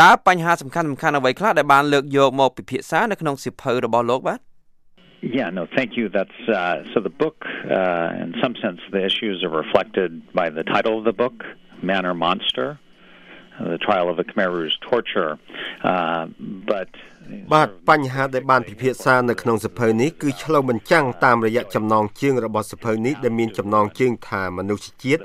តើបញ្ហាសំខាន់សំខាន់អ្វីខ្លះដែលបានលើកយកមកពិភាក្សានៅក្នុងសៀវភៅរបស់លោកបាទ Yeah, no, thank you. That's uh, so the book, uh, in some sense, the issues are reflected by the title of the book, Man or Monster, the trial of the Khmer Rouge torture. Uh, but បាទបញ្ហាដែលបានពិភាក្សានៅក្នុងសភៅនេះគឺឆ្លុះបញ្ចាំងតាមរយៈចំណងជើងរបស់សភៅនេះដែលមានចំណងជើងថាមនុស្សជាតិ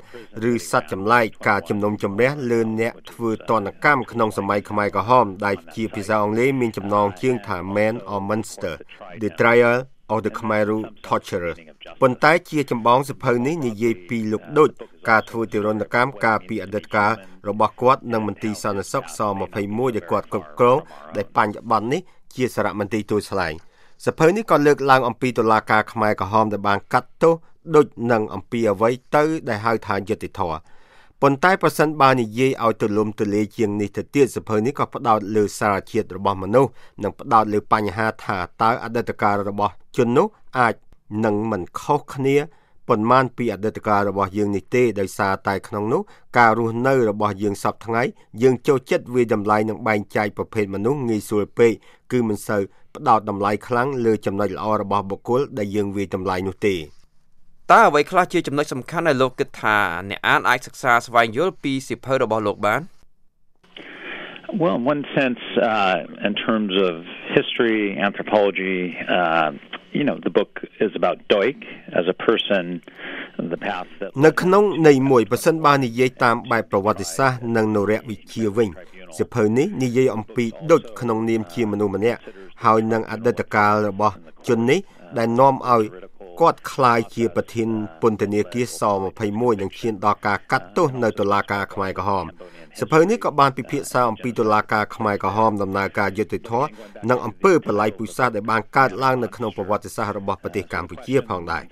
ឬសត្វចម្លែកការជំនុំជម្រះលើអ្នកធ្វើតនកម្មក្នុងសម័យខ្មែរក្រហមដែលជាភាសាអង់គ្លេសមានចំណងជើងថា Man or Monster The Trial of the Khmer Torturer ប៉ុន្តែជាចម្បងសភៅនេះនិយាយពីលោកដូចការធ្វើទរណកម្មការពីអតីតកាលរបស់គាត់និងមន្ទីរសន្តិសុខស21ដែលគាត់គ្រប់គ្រងដែលបញ្ញត្តិនេះជាសារមន្ទីរទូតស្លែងសភៅនេះក៏លើកឡើងអំពីតុលាការខ្មែរក្រហមដែលបានកាត់ទោសដូចនឹងអំពីអ្វីទៅដែលហៅថាយុត្តិធម៌ ប៉ុន្តែប្រសិនបើនិយាយឲ្យទូលំទូលាយជាងនេះទៅទៀតសភៅនេះក៏ផ្ដោតលើសារជាតិរបស់មនុស្សនិងផ្ដោតលើបញ្ហាថាតើអតីតកាលរបស់ជននោះអាចនឹងមិនខុសគ្នាប៉ុន្មានពីអតីតកាលរបស់យើងនេះទេដោយសារតែក្នុងនោះការរស់នៅរបស់យើងសពថ្ងៃយើងចូលចិត្តវាតម្លៃនឹងបែងចែកប្រភេទមនុស្សងាយស្រួលពេកគឺមិនសូវផ្ដោតតម្លៃខ្លាំងលើចំណុចល្អរបស់បុគ្គលដែលយើងវាតម្លៃនោះទេ តើអ្វីខ្លះជាចំណុចសំខាន់ដែលលោកគិតថាអ្នកអានអាចសិក្សាស្វែងយល់ពីសៀវភៅរបស់លោកបាន Well, in one sense, uh, in terms of history, anthropology, uh, you know, the book is about Doik as a person, the path that នៅក្នុងន័យមួយប្រសិនបើនិយាយតាមបែបប្រវត្តិសាស្ត្រនិងនរៈវិទ្យាវិញសៀវភៅនេះនិយាយអំពីដូចក្នុងនាមជាមនុស្សម្នាក់ហើយនឹងអតីតកាលរបស់ជននេះដែលនាំឲ្យ គាត់คล้ายជាប្រធានពន្ធនាគារស21និងឈានដល់ការកាត់ទោសនៅតុលាការខ្មែរក្រហមសភៅនេះក៏បានពិភាក្សាអំពីតុលាការខ្មែរក្រហមដំណើរការយុត្តិធម៌និងអំពើបល័យពុសាសដែលបានកើតឡើងនៅក្នុងប្រវត្តិសាស្ត្ររបស់ប្រទេសកម្ពុជាផងដែរ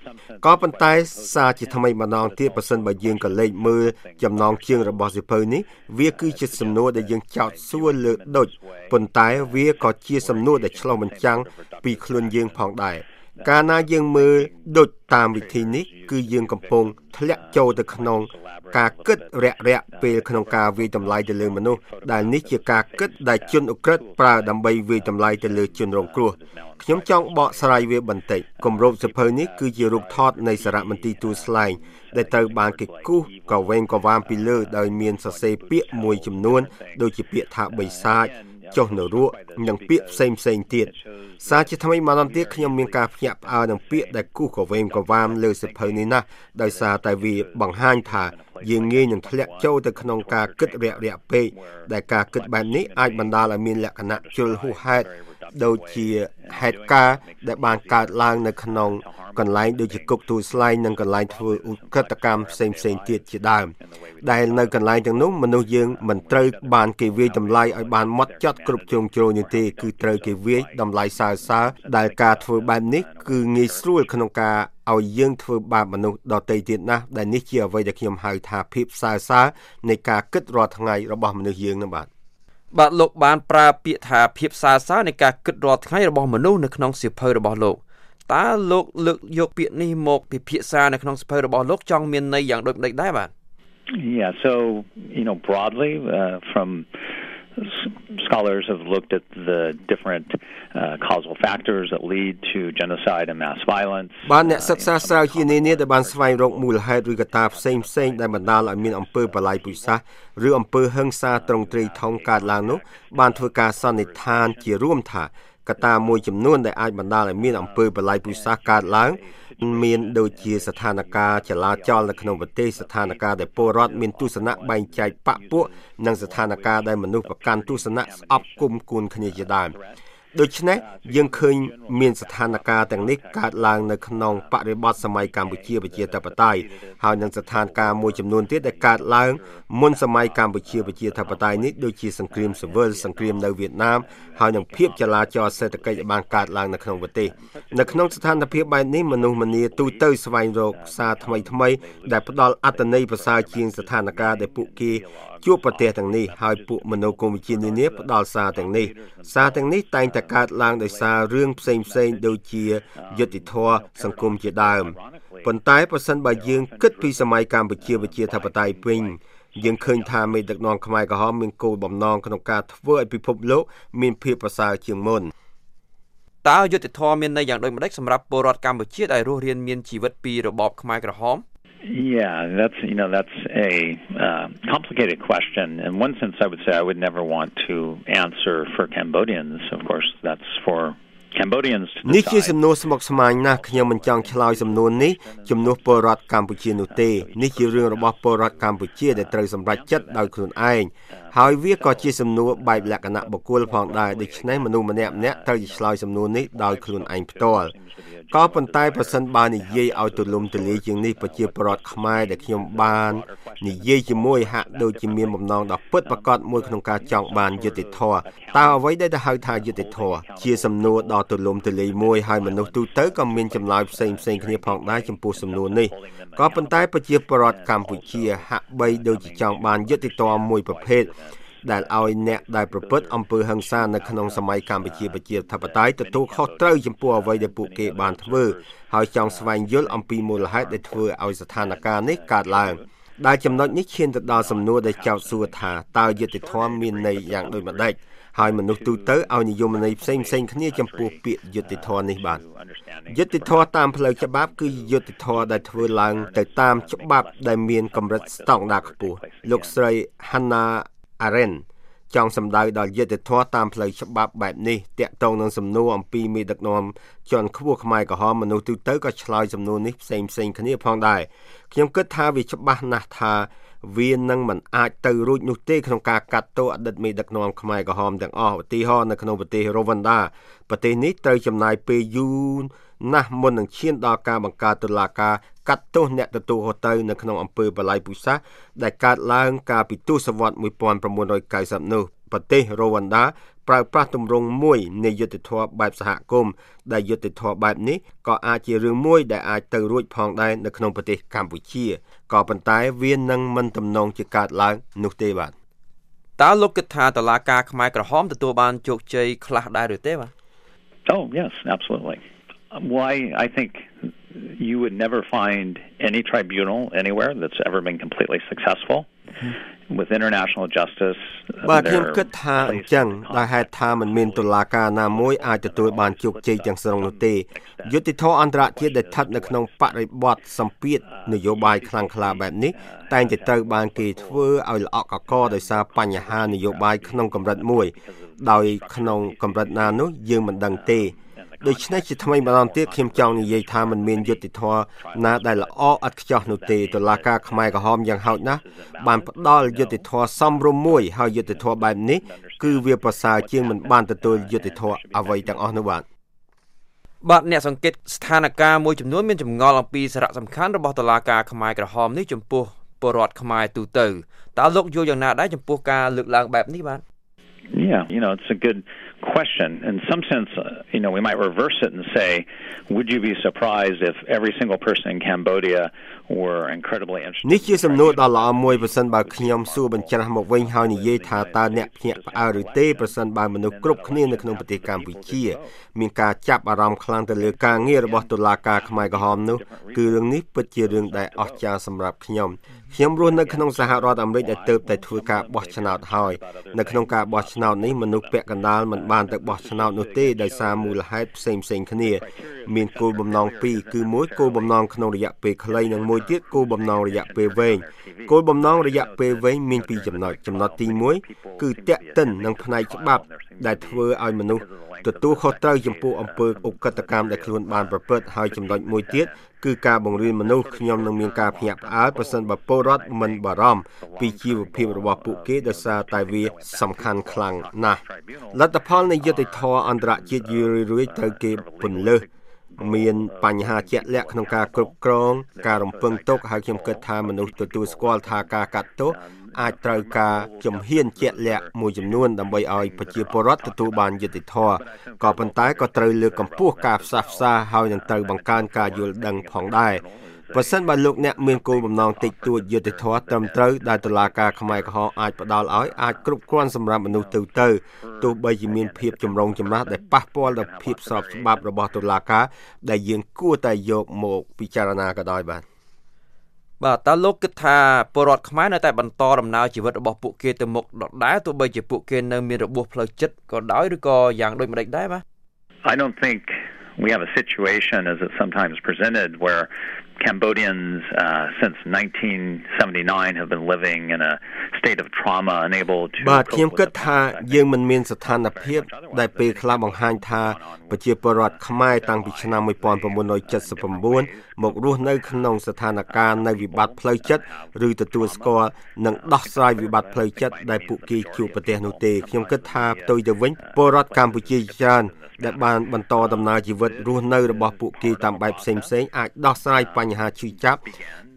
ក៏ប៉ុន្តែសារជាថ្មីម្ដងទៀតប្រសិនបើយើងក៏លេខមើលចំណងជើងរបស់សភៅនេះវាគឺជាសំណួរដែលយើងចោទសួរលើដូចប៉ុន្តែវាក៏ជាសំណួរដែលឆ្លុះបញ្ចាំងពីខ្លួនយើងផងដែរ កាលណាយើងមើលដូចតាមវិធីនេះ គឺយើងកំពុងធ្លាក់ចូលទៅក្នុង ការគិតរាក់រាក់ពេលក្នុងការវិយតម្លៃទៅលើមនុស្សដែលនេះជាការគិតដែលជនអ ுக ្រិតប្រើដើម្បីវិយតម្លៃទៅលើជនរងគ្រោះខ្ញុំចង់បកស្រាយវាបន្តិចគម្រោបសភៅនេះគឺជារូបថតនៃសារមន្ទីរទូស្លែងដែលត្រូវបានគេគូសក៏វែងក៏វាមពីលើដោយមានសរសេរពាក្យមួយចំនួន ដូចជាពាក្យថាបិសាច ចុះនៅរក់និងពាក្យផ្សេងផ្សេងទៀតសារជាថ្មីម្ដងទៀតខ្ញុំមានការភ្ញាក់ផ្អើលនឹងពាក្យដែលគូសក៏វែងក៏វាមលើសិភៅនេះណាស់ដោយសារតែវាបង្ហាញថាយើងងាយនឹងធ្លាក់ចូលទៅក្នុងការគិតរាក់រាក់ពេកដែលការគិតបែបនេះអាចបណ្ដាលឲ្យមានលក្ខណៈជលហួសហេតុ ដូចជាហេតុការណ៍ដែលបានកើតឡើងនៅក្នុងកន្លែងដូចជាគុកទូស្លែងនិងកន្លែងធ្វើឧក្រិដ្ឋកម្មផ្សេងផ្សេងទៀតជាដើមដែលនៅកន្លែងទាំងនោះមនុស្សយើងមិនត្រូវបានគេវាយតម្លៃឲ្យបានម៉ត់ចត់គ្រប់ជ្រុងជ្រោយនេះទេគឺត្រូវគេវាយតម្លៃសើសើដែលការធ្វើបែបនេះគឺងាយស្រួលក្នុងការឲ្យយើងធ្វើបាបមនុស្សដទៃទៀតណាស់ដែលនេះជាអ្វីដែលខ្ញុំហៅថាភាពសើសើនៃការគិតរាល់ថ្ងៃរបស់មនុស្សយើងនោះបាទ បាទលោកបានប្រើពាក្យថាភាពសើសើរនៃការគិតរាល់ថ្ងៃរបស់មនុស្សនៅក្នុងសៀវភៅរបស់លោកតើលោកលើកយកពាក្យនេះមកពិភាក្សានៅក្នុងសៀវភៅរបស់លោកចង់មានន័យយ៉ាងដូចម្តេចដែរបាទ Yeah so you know broadly uh, from scholars have looked at the different uh, causal factors that lead to genocide and mass violence បានអ្នកសិក្សាស្រាវជ្រាវនានាដែលបានស្វែងរកមូលហេតុឬកត្តាផ្សេងផ្សេងដែលបណ្ដាលឲ្យមានអំពើបលាយពុសាសឬអំពើហិង្សាត្រង់ត្រីថងកើតឡើងនោះបានធ្វើការសន្និដ្ឋានជារួមថា កត្តាមួយចំនួនដែលអាចបណ្ដាលឲ្យមានអំពើបលាយពុសាសកើតឡើងមានដូចជាស្ថានភាពចលាចលនៅក្នុងប្រទេសស្ថានភាពដែលពលរដ្ឋមានទស្សនៈបែងចែកបកពួកនិងស្ថានភាពដែលមនុស្សប្រកាន់ទស្សនៈស្អប់គុំគួនគ្នាជាដើម ដូច្នេះយើងឃើញមានស្ថានភាពទាំងនេះកើតឡើងនៅក្នុងបរិបទសម័យកម្ពុជាប្រជាធិបតេយ្យហើយនឹងស្ថានភាពមួយចំនួនទៀតដែលកើតឡើងមុនសម័យកម្ពុជាប្រជាធិបតេយ្យនេះដូចជាសង្គ្រាមស៊ីវិលសង្គ្រាមនៅវៀតណាមហើយនឹងភាពចលាចលសេដ្ឋកិច្ចបានកើតឡើងនៅក្នុងប្រទេសនៅក្នុងស្ថានភាពបែបនេះមនុស្សម្នាទូទៅស្វែងរកសារថ្មីថ្មីដែលផ្ដល់អត្ថន័យប្រសើរជាងស្ថានភាពដែលពួកគេជួបប្រទេសទាំងនេះហើយពួកមនោគមវិជ្ជានានាផ្ដល់សារទាំងនេះសារទាំងនេះតែងតែកើតឡើងដោយសាររឿងផ្សេងផ្សេងដូចជាយុត្តិធម៌សង្គមជាដើមប៉ុន្តែប្រសិនបើយើងគិតពីសម័យកម្ពុជាវិជាធិបតេយ្យវិញយើងឃើញថាមេដឹកនាំខ្មែរក្រហមមានគោលបំណងក្នុងការធ្វើឲ្យពិភពលោកមានភាពប្រសើរជាងមុនតើយុទ្ធធម៌មានន័យយ៉ាងដូចម្តេចសម្រាប់ពលរដ្ឋកម្ពុជាដែលរស់រានមានជីវិតពីរបបខ្មែរក្រហម Yeah, that's you know that's a uh, complicated question. In one sense, I would say I would never want to answer for Cambodians. Of course, that's for Cambodians នេះជាសំណួរស្មុគស្មាញណាស់ខ្ញុំមិនចង់ឆ្លើយសំណួរនេះជំនួសពលរដ្ឋកម្ពុជានោះទេនេះជារឿងរបស់ពលរដ្ឋកម្ពុជាដែលត្រូវសម្រេចចិត្តដោយខ្លួនឯងហើយវាក៏ជាសំណួរបែបលក្ខណៈបុគ្គលផងដែរដូច្នេះមនុស្សម្នាក់ម្នាក់ត្រូវឆ្លើយសំណួរនេះដោយខ្លួនឯងផ្ទាល់ក៏ប៉ុន្តែប្រសិនបើនិយាយឲ្យទូលំទូលាយជាងនេះប្រជាពលរដ្ឋខ្មែរដែលខ្ញុំបាននិយាយជាមួយហាក់ដូចជាមានបំណងដ៏ពិតប្រាកដមួយក្នុងការចង់បានយុត្តិធម៌តើអ្វីដែលទៅហៅថាយុត្តិធម៌ជាសំណួរដ៏ទូលំទូលាយមួយហើយមនុស្សទូទៅក៏មានចម្លើយផ្សេងផ្សេងគ្នាផងដែរចំពោះសំណួរនេះក៏ប៉ុន្តែប្រជាពលរដ្ឋកម្ពុជាហាក់បីដូចជាចង់បានយុត្តិធម៌មួយប្រភេទដែលឲ្យអ្នកដែលប្រព្រឹត្តអំពើហិង្សានៅក្នុងសម័យកម្ពុជាប្រជាធិបតេយ្យទទួលខុសត្រូវចំពោះអ្វីដែលពួកគេបានធ្វើហើយចង់ស្វែងយល់អំពីមូលហេតុដែលធ្វើឲ្យស្ថានភាពនេះកើតឡើងដែលចំណុចនេះឈានទៅដល់សំណួរដែលចោទសួរថាតើយុត្តិធម៌មានន័យយ៉ាងដូចម្តេច ហើយមនុស្សទូទៅឲ្យនិយមន័យផ្សេងផ្សេងគ្នាចំពោះពាក្យយុត្តិធម៌នេះបាទយុត្តិធម៌តាមផ្លូវច្បាប់គឺយុត្តិធម៌ដែលធ្វើឡើងទៅតាមច្បាប់ដែលមានកម្រិតស្តង់ដារខ្ពស់លោកស្រី Hannah Arendt ចង់សម្ដៅដល់យុត្តិធម៌តាមផ្លូវច្បាប់បែបនេះតាក់ទងនឹងសំណួរអំពីមេដឹកនាំជាន់ខ្ពស់ខ្មែរក្រហមមនុស្សទូទៅក៏ឆ្លើយសំណួរនេះផ្សេងផ្សេងគ្នាផងដែរខ្ញុំគិតថាវាច្បាស់ណាស់ថា វានឹងមិនអាចទៅរួចនោះទេក្នុងការកាត់ទោសអតីតមេដឹកនាំខ្មែរក្រហមទាំងអស់ឧទាហរណ៍នៅក្នុងប្រទេសរវ៉ាន់ដាប្រទេសនេះត្រូវចំណាយពេលយូរណាស់មុននឹងឈានដល់ការបង្កើតតុលាការកាត់ទោសអ្នកទទួលខុសត្រូវនៅក្នុងអំពើបល័យពូជសាសន៍ដែលកើតឡើងកាលពីទសវត្សរ៍1990នោះប្រទេសរវ៉ាន់ដាប្រើប្រាស់ទម្រង់មួយនៃយុទ្ធធម៌បែបសហគមន៍ដែលយុទ្ធធម៌បែបនេះក៏អាចជារឿងមួយដែលអាចទៅរួចផងដែរនៅក្នុងប្រទេសកម្ពុជា ក៏ប៉ុន្តែវានឹងមិនទំនងជាកើតឡើងនោះទេបាទតើលោកគិតថាតឡាការខ្មែរក្រហមទទួលបានជោគជ័យខ្លះដែរឬទេបាទ Oh yes absolutely why I think you would never find any tribunal anywhere that's ever been completely successful With international justice បាទខ្ញុំគិតថាអញ្ចឹងដែលហេតុថាมันមានតុលាការណាមួយអាចទទួលបានជោគជ័យទាំងស្រុងនោះទេយុតិធធអន្តរជាតិដែលស្ថិតនៅក្នុងបរិបទសម្ពាធនយោបាយខ្លាំងក្លាបែបនេះតែងតែត្រូវបានគេធ្វើឲ្យល្អក់កកដោយសារបញ្ហានយោបាយក្នុងកម្រិតមួយ ដោយក្នុងកម្រិតណានោះយើងមិនដឹងទេ ដូច្នេះជាថ្មីម្ដងទៀតខ្ញុំចង់និយាយថាมันមានយុត្តិធម៌ណាដែលល្អឥតខ្ចោះនោះទេតុលាការខ្មែរក្រហមយ៉ាងហោចណាស់បានផ្ដល់យុត្តិធម៌សមរម្យមួយហើយយុត្តិធម៌បែបនេះគឺវាប្រសើរជាងមិនបានទទួលយុត្តិធម៌អ្វីទាំងអស់នោះបាទបាទអ្នកសង្កេតស្ថានភាពមួយចំនួនមានចម្ងល់អំពីសារៈសំខាន់របស់តុលាការខ្មែរក្រហមនេះចំពោះពលរដ្ឋខ្មែរទូទៅតើលោកយល់យ៉ាងណាដែរចំពោះការលើកឡើងបែបនេះបាទ Yeah, you know, it's a good question. In some sense, uh, you know, we might reverse it and say, would you be surprised if every single person in Cambodia were incredibly interested នេះជាសំណួរដ៏ល្អមួយប្រសិនបើខ្ញុំសួរបញ្ច្រាស់មកវិញហើយនិយាយថាតើអ្នកភ្ញាក់ផ្អើលឬទេប្រសិនបើមនុស្សគ្រប់គ្នានៅក្នុងប្រទេសកម្ពុជាមានការចាប់អារម្មណ៍ខ្លាំងទៅលើការងាររបស់តុលាការខ្មែរក្រហមនោះគឺរឿងនេះពិតជារឿងដែលអស្ចារ្យសម្រាប់ខ្ញុំខ្ញុំរស់នៅក្នុងសហរដ្ឋអាមេរិកដែលទើបតែធ្វើការបោះឆ្នោតហើយនៅក្នុងការបោះឆ្នោតនេះមនុស្សពាក់កណ្ដាលមិនបានទៅបោះឆ្នោតនោះទេដោយសារមូលហេតុផ្សេងផ្សេងគ្នា មានគោលបំណងពីរគឺមួយគោលបំណងក្នុងរយៈពេលខ្លីនិងមួយទៀតគោលបំណងរយៈពេលវែងគោលបំណងរយៈពេលវែងមានពីរចំណុចចំណុចទី1គឺតាក់ទិននឹងផ្នែកច្បាប់ ដែលធ្វើឲ្យមនុស្សទទួលខុសត្រូវចំពោះអំពើអុក្រិតកម្មដែលខ្លួនបានប្រព្រឹត្តហើយចំណុចមួយទៀតគឺការបង្រៀនមនុស្សខ្ញុំនឹងមានការភ្ញាក់ផ្អើលប្រសិនបើពលរដ្ឋមិនបារម្ភពីជីវភាពរបស់ពួកគេដោយសារតែវាសំខាន់ខ្លាំងណាស់លទ្ធផលនៃយុត្តិធម៌អន្តរជាតិយូររឿយៗត្រូវគេពន្លើស មានបញ្ហាជាក់លាក់ក្នុងការគ្រប់គ្រង ការរំពឹងទុកហើយខ្ញុំគិតថាមនុស្សទទួលស្គាល់ថាការកាត់ទោសអាចត្រូវការជំហានជាក់លាក់មួយចំនួនដើម្បីឲ្យប្រជាពលរដ្ឋទទួលបានយុត្តិធម៌ក៏ប៉ុន្តែក៏ត្រូវលើកកម្ពស់ការផ្សះផ្សាហើយនឹងត្រូវបង្កើនការយល់ដឹងផងដែរ ប្រសិនបើលោកអ្នកមានគោលបំណងតិចតួចយុត្តិធម៌ត្រឹមត្រូវដែលតុលាការខ្មែរក្រហមអាចផ្ដល់ឲ្យអាចគ្រប់គ្រាន់សម្រាប់មនុស្សទូទៅទោះបីជាមានភាពចម្រុងចម្រាស់ដែលប៉ះពាល់ដល់ភាពស្របច្បាប់របស់តុលាការដែលយើងគួរតែយកមកពិចារណាក៏ដោយបាទបាទតើលោកគិតថាពលរដ្ឋខ្មែរនៅតែបន្តដំណើរជីវិតរបស់ពួកគេទៅមុខដដែលទោះបីជាពួកគេនៅមានរបួសផ្លូវចិត្តក៏ដោយឬក៏យ៉ាងដូចម្ដេចដែរបាទ I don't think we have a situation as it sometimes presented where Cambodians uh, since 1979 have been living in a state of trauma unable to បាទខ្ញុំគិតថាយើងមិនមានស្ថានភាពដែលពេលខ្លះបង្ហាញថាប្រជាពលរដ្ឋខ្មែរតាំងពីឆ្នាំ1979មករស់នៅក្នុងស្ថានភាពនៃវិបត្តិផ្លូវចិត្តឬទទួលស្គាល់និងដោះស្រាយវិបត្តិផ្លូវចិត្តដែលពួកគេជួបប្រទះនោះទេខ្ញុំគិតថាផ្ទុយទៅវិញពលរដ្ឋកម្ពុជាច្រើនដែលបានបន្តដំណើរជីវិតរស់នៅរបស់ពួកគេតាមបែបផ្សេងៗអាចដោះស្រាយបញ្ហាឈឺចាប់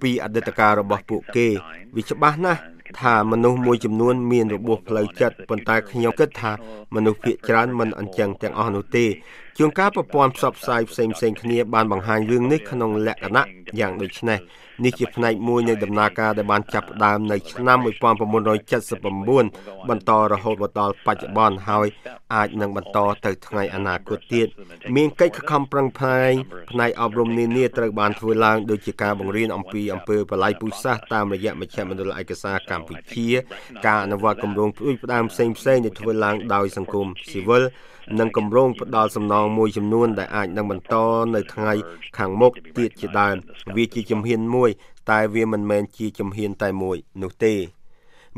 ពីអតីតកាលរបស់ពួកគេវាច្បាស់ណាស់ថាមនុស្សមួយចំនួនមានរបួសផ្លូវចិត្តប៉ុន្តែខ្ញុំគិតថាមនុស្សភាគច្រើនមិនអញ្ចឹងទាំងអស់នោះទេជួនកាលប្រព័ន្ធផ្សព្វផ្សាយផ្សេងផ្សេងគ្នាបានបង្ហាញរឿងនេះក្នុងលក្ខណៈយ៉ាងដូចនេះ នេះជាផ្នែកមួយនៃដំណើរការដែលបានចាប់ផ្ដើមនៅឆ្នាំ1979បន្តរហូតមកដល់បច្ចុប្បន្នហើយអាចនឹងបន្តទៅថ្ងៃអនាគតទៀតមានកិច្ចខិតខំប្រឹងប្រែងផ្នែកអប់រំនានាត្រូវបានធ្វើឡើងដូចជាការបង្រៀនអំពីអំពើបល័យពូជសាសន៍តាមរយៈមជ្ឈមណ្ឌលឯកសារកម្ពុជា ការអនុវត្តគម្រោងផ្ដួចផ្ដើមផ្សេងផ្សេងដែលធ្វើឡើងដោយសង្គមស៊ីវិលនិងគម្រោងផ្ដល់សំណងមួយចំនួនដែលអាចនឹងបន្តនៅថ្ងៃខាងមុខទៀតជាដើមវាជាជំហានមួយ តែវាមិនមែនជាជំហានតែមួយនោះទេ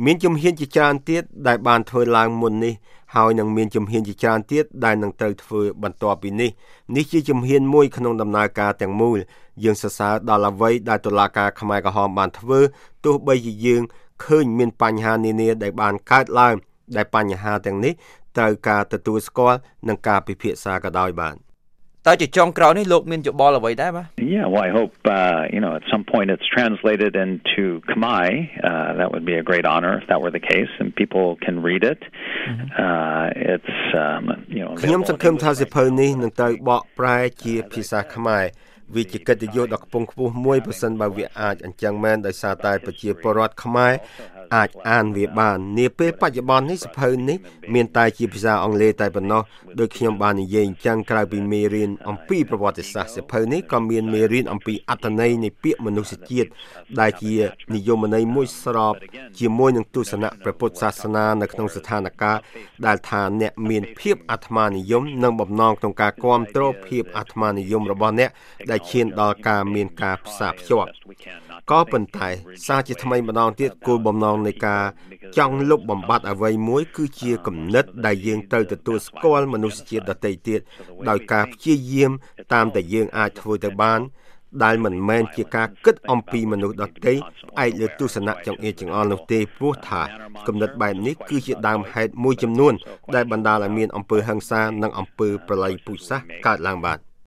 មានជំហានជាច្រើនទៀតដែលបានធ្វើឡើងមុននេះហើយនឹងមានជំហានជាច្រើនទៀតដែលនឹងត្រូវធ្វើបន្ទាប់ពីនេះនេះជាជំហានមួយក្នុងដំណើរការទាំងមូលយើងសរសើរដល់អ្វីដែលតុលាការខ្មែរក្រហមបានធ្វើទោះបីជាយើងឃើញមានបញ្ហានានាដែលបានកើតឡើងដែលបញ្ហាទាំងនេះ ត្រូវការទទួលស្គាល់និងការពិភាក្សាក៏ដោយបាទតើជាចុងក្រោយនេះលោកមានយោបល់អ្វីដែរបាទ Yeah well I hope uh you know at some point it's translated into Khmer uh that would be a great honor if that were the case and people can read it uh it's um you know ខ្ញុំសង្ឃឹមថាសិភៅនេះនឹងត្រូវបកប្រែជាភាសាខ្មែរវាជាកិត្តិយសដ៏ខ្ពង់ខ្ពស់មួយប្រសិនបើវាអាចអញ្ចឹងមែនដោយសារតែប្រជាពលរដ្ឋខ្មែរ អាចអានវាបាននាពេលបច្ចុប្បន្ននេះសភៅនេះមានតែជាភាសាអង់គ្លេសតែប៉ុណ្ណោះដោយខ្ញុំបាននិយាយអញ្ចឹងក្រៅពីមេរៀនអំពីប្រវត្តិសាស្ត្រសភៅនេះក៏មានមេរៀនអំពីអត្ថន័យនៃពាក្យមនុស្សជាតិដែលជានិយមន័យមួយស្របជាមួយនឹងទស្សនៈព្រះពុទ្ធសាសនានៅក្នុងស្ថានភាពដែលថាអ្នកមានភាពអាត្មានិយមនិងបំណងក្នុងការគ្រប់គ្រងភាពអាត្មានិយមរបស់អ្នកដែលឈានដល់ការមានការផ្សារភ្ជាប់ក៏ប៉ុន្តែសារជាថ្មីម្ដងទៀតគោលបំណងនៃការចង់លុបបំបាត់អ្វីមួយ គឺជាគំនិត ដែលយើងត្រូវទទួលស្គាល់មនុស្សជាតិដទៃទៀតដោយការព្យាយាម តាមតែយើងអាចធ្វើទៅបានដែលមិនមែនជាការគិតអំពីមនុស្សដទៃផ្អែកលើទស្សនៈចង្អៀតចង្អល់នោះទេព្រោះថាគំនិតបែបនេះគឺជាដើមហេតុមួយចំនួន ដែលបណ្ដាលឲ្យមានអំពើហិង្សានិងអំពើប្រល័យពូជសាសន៍កើតឡើងបាទ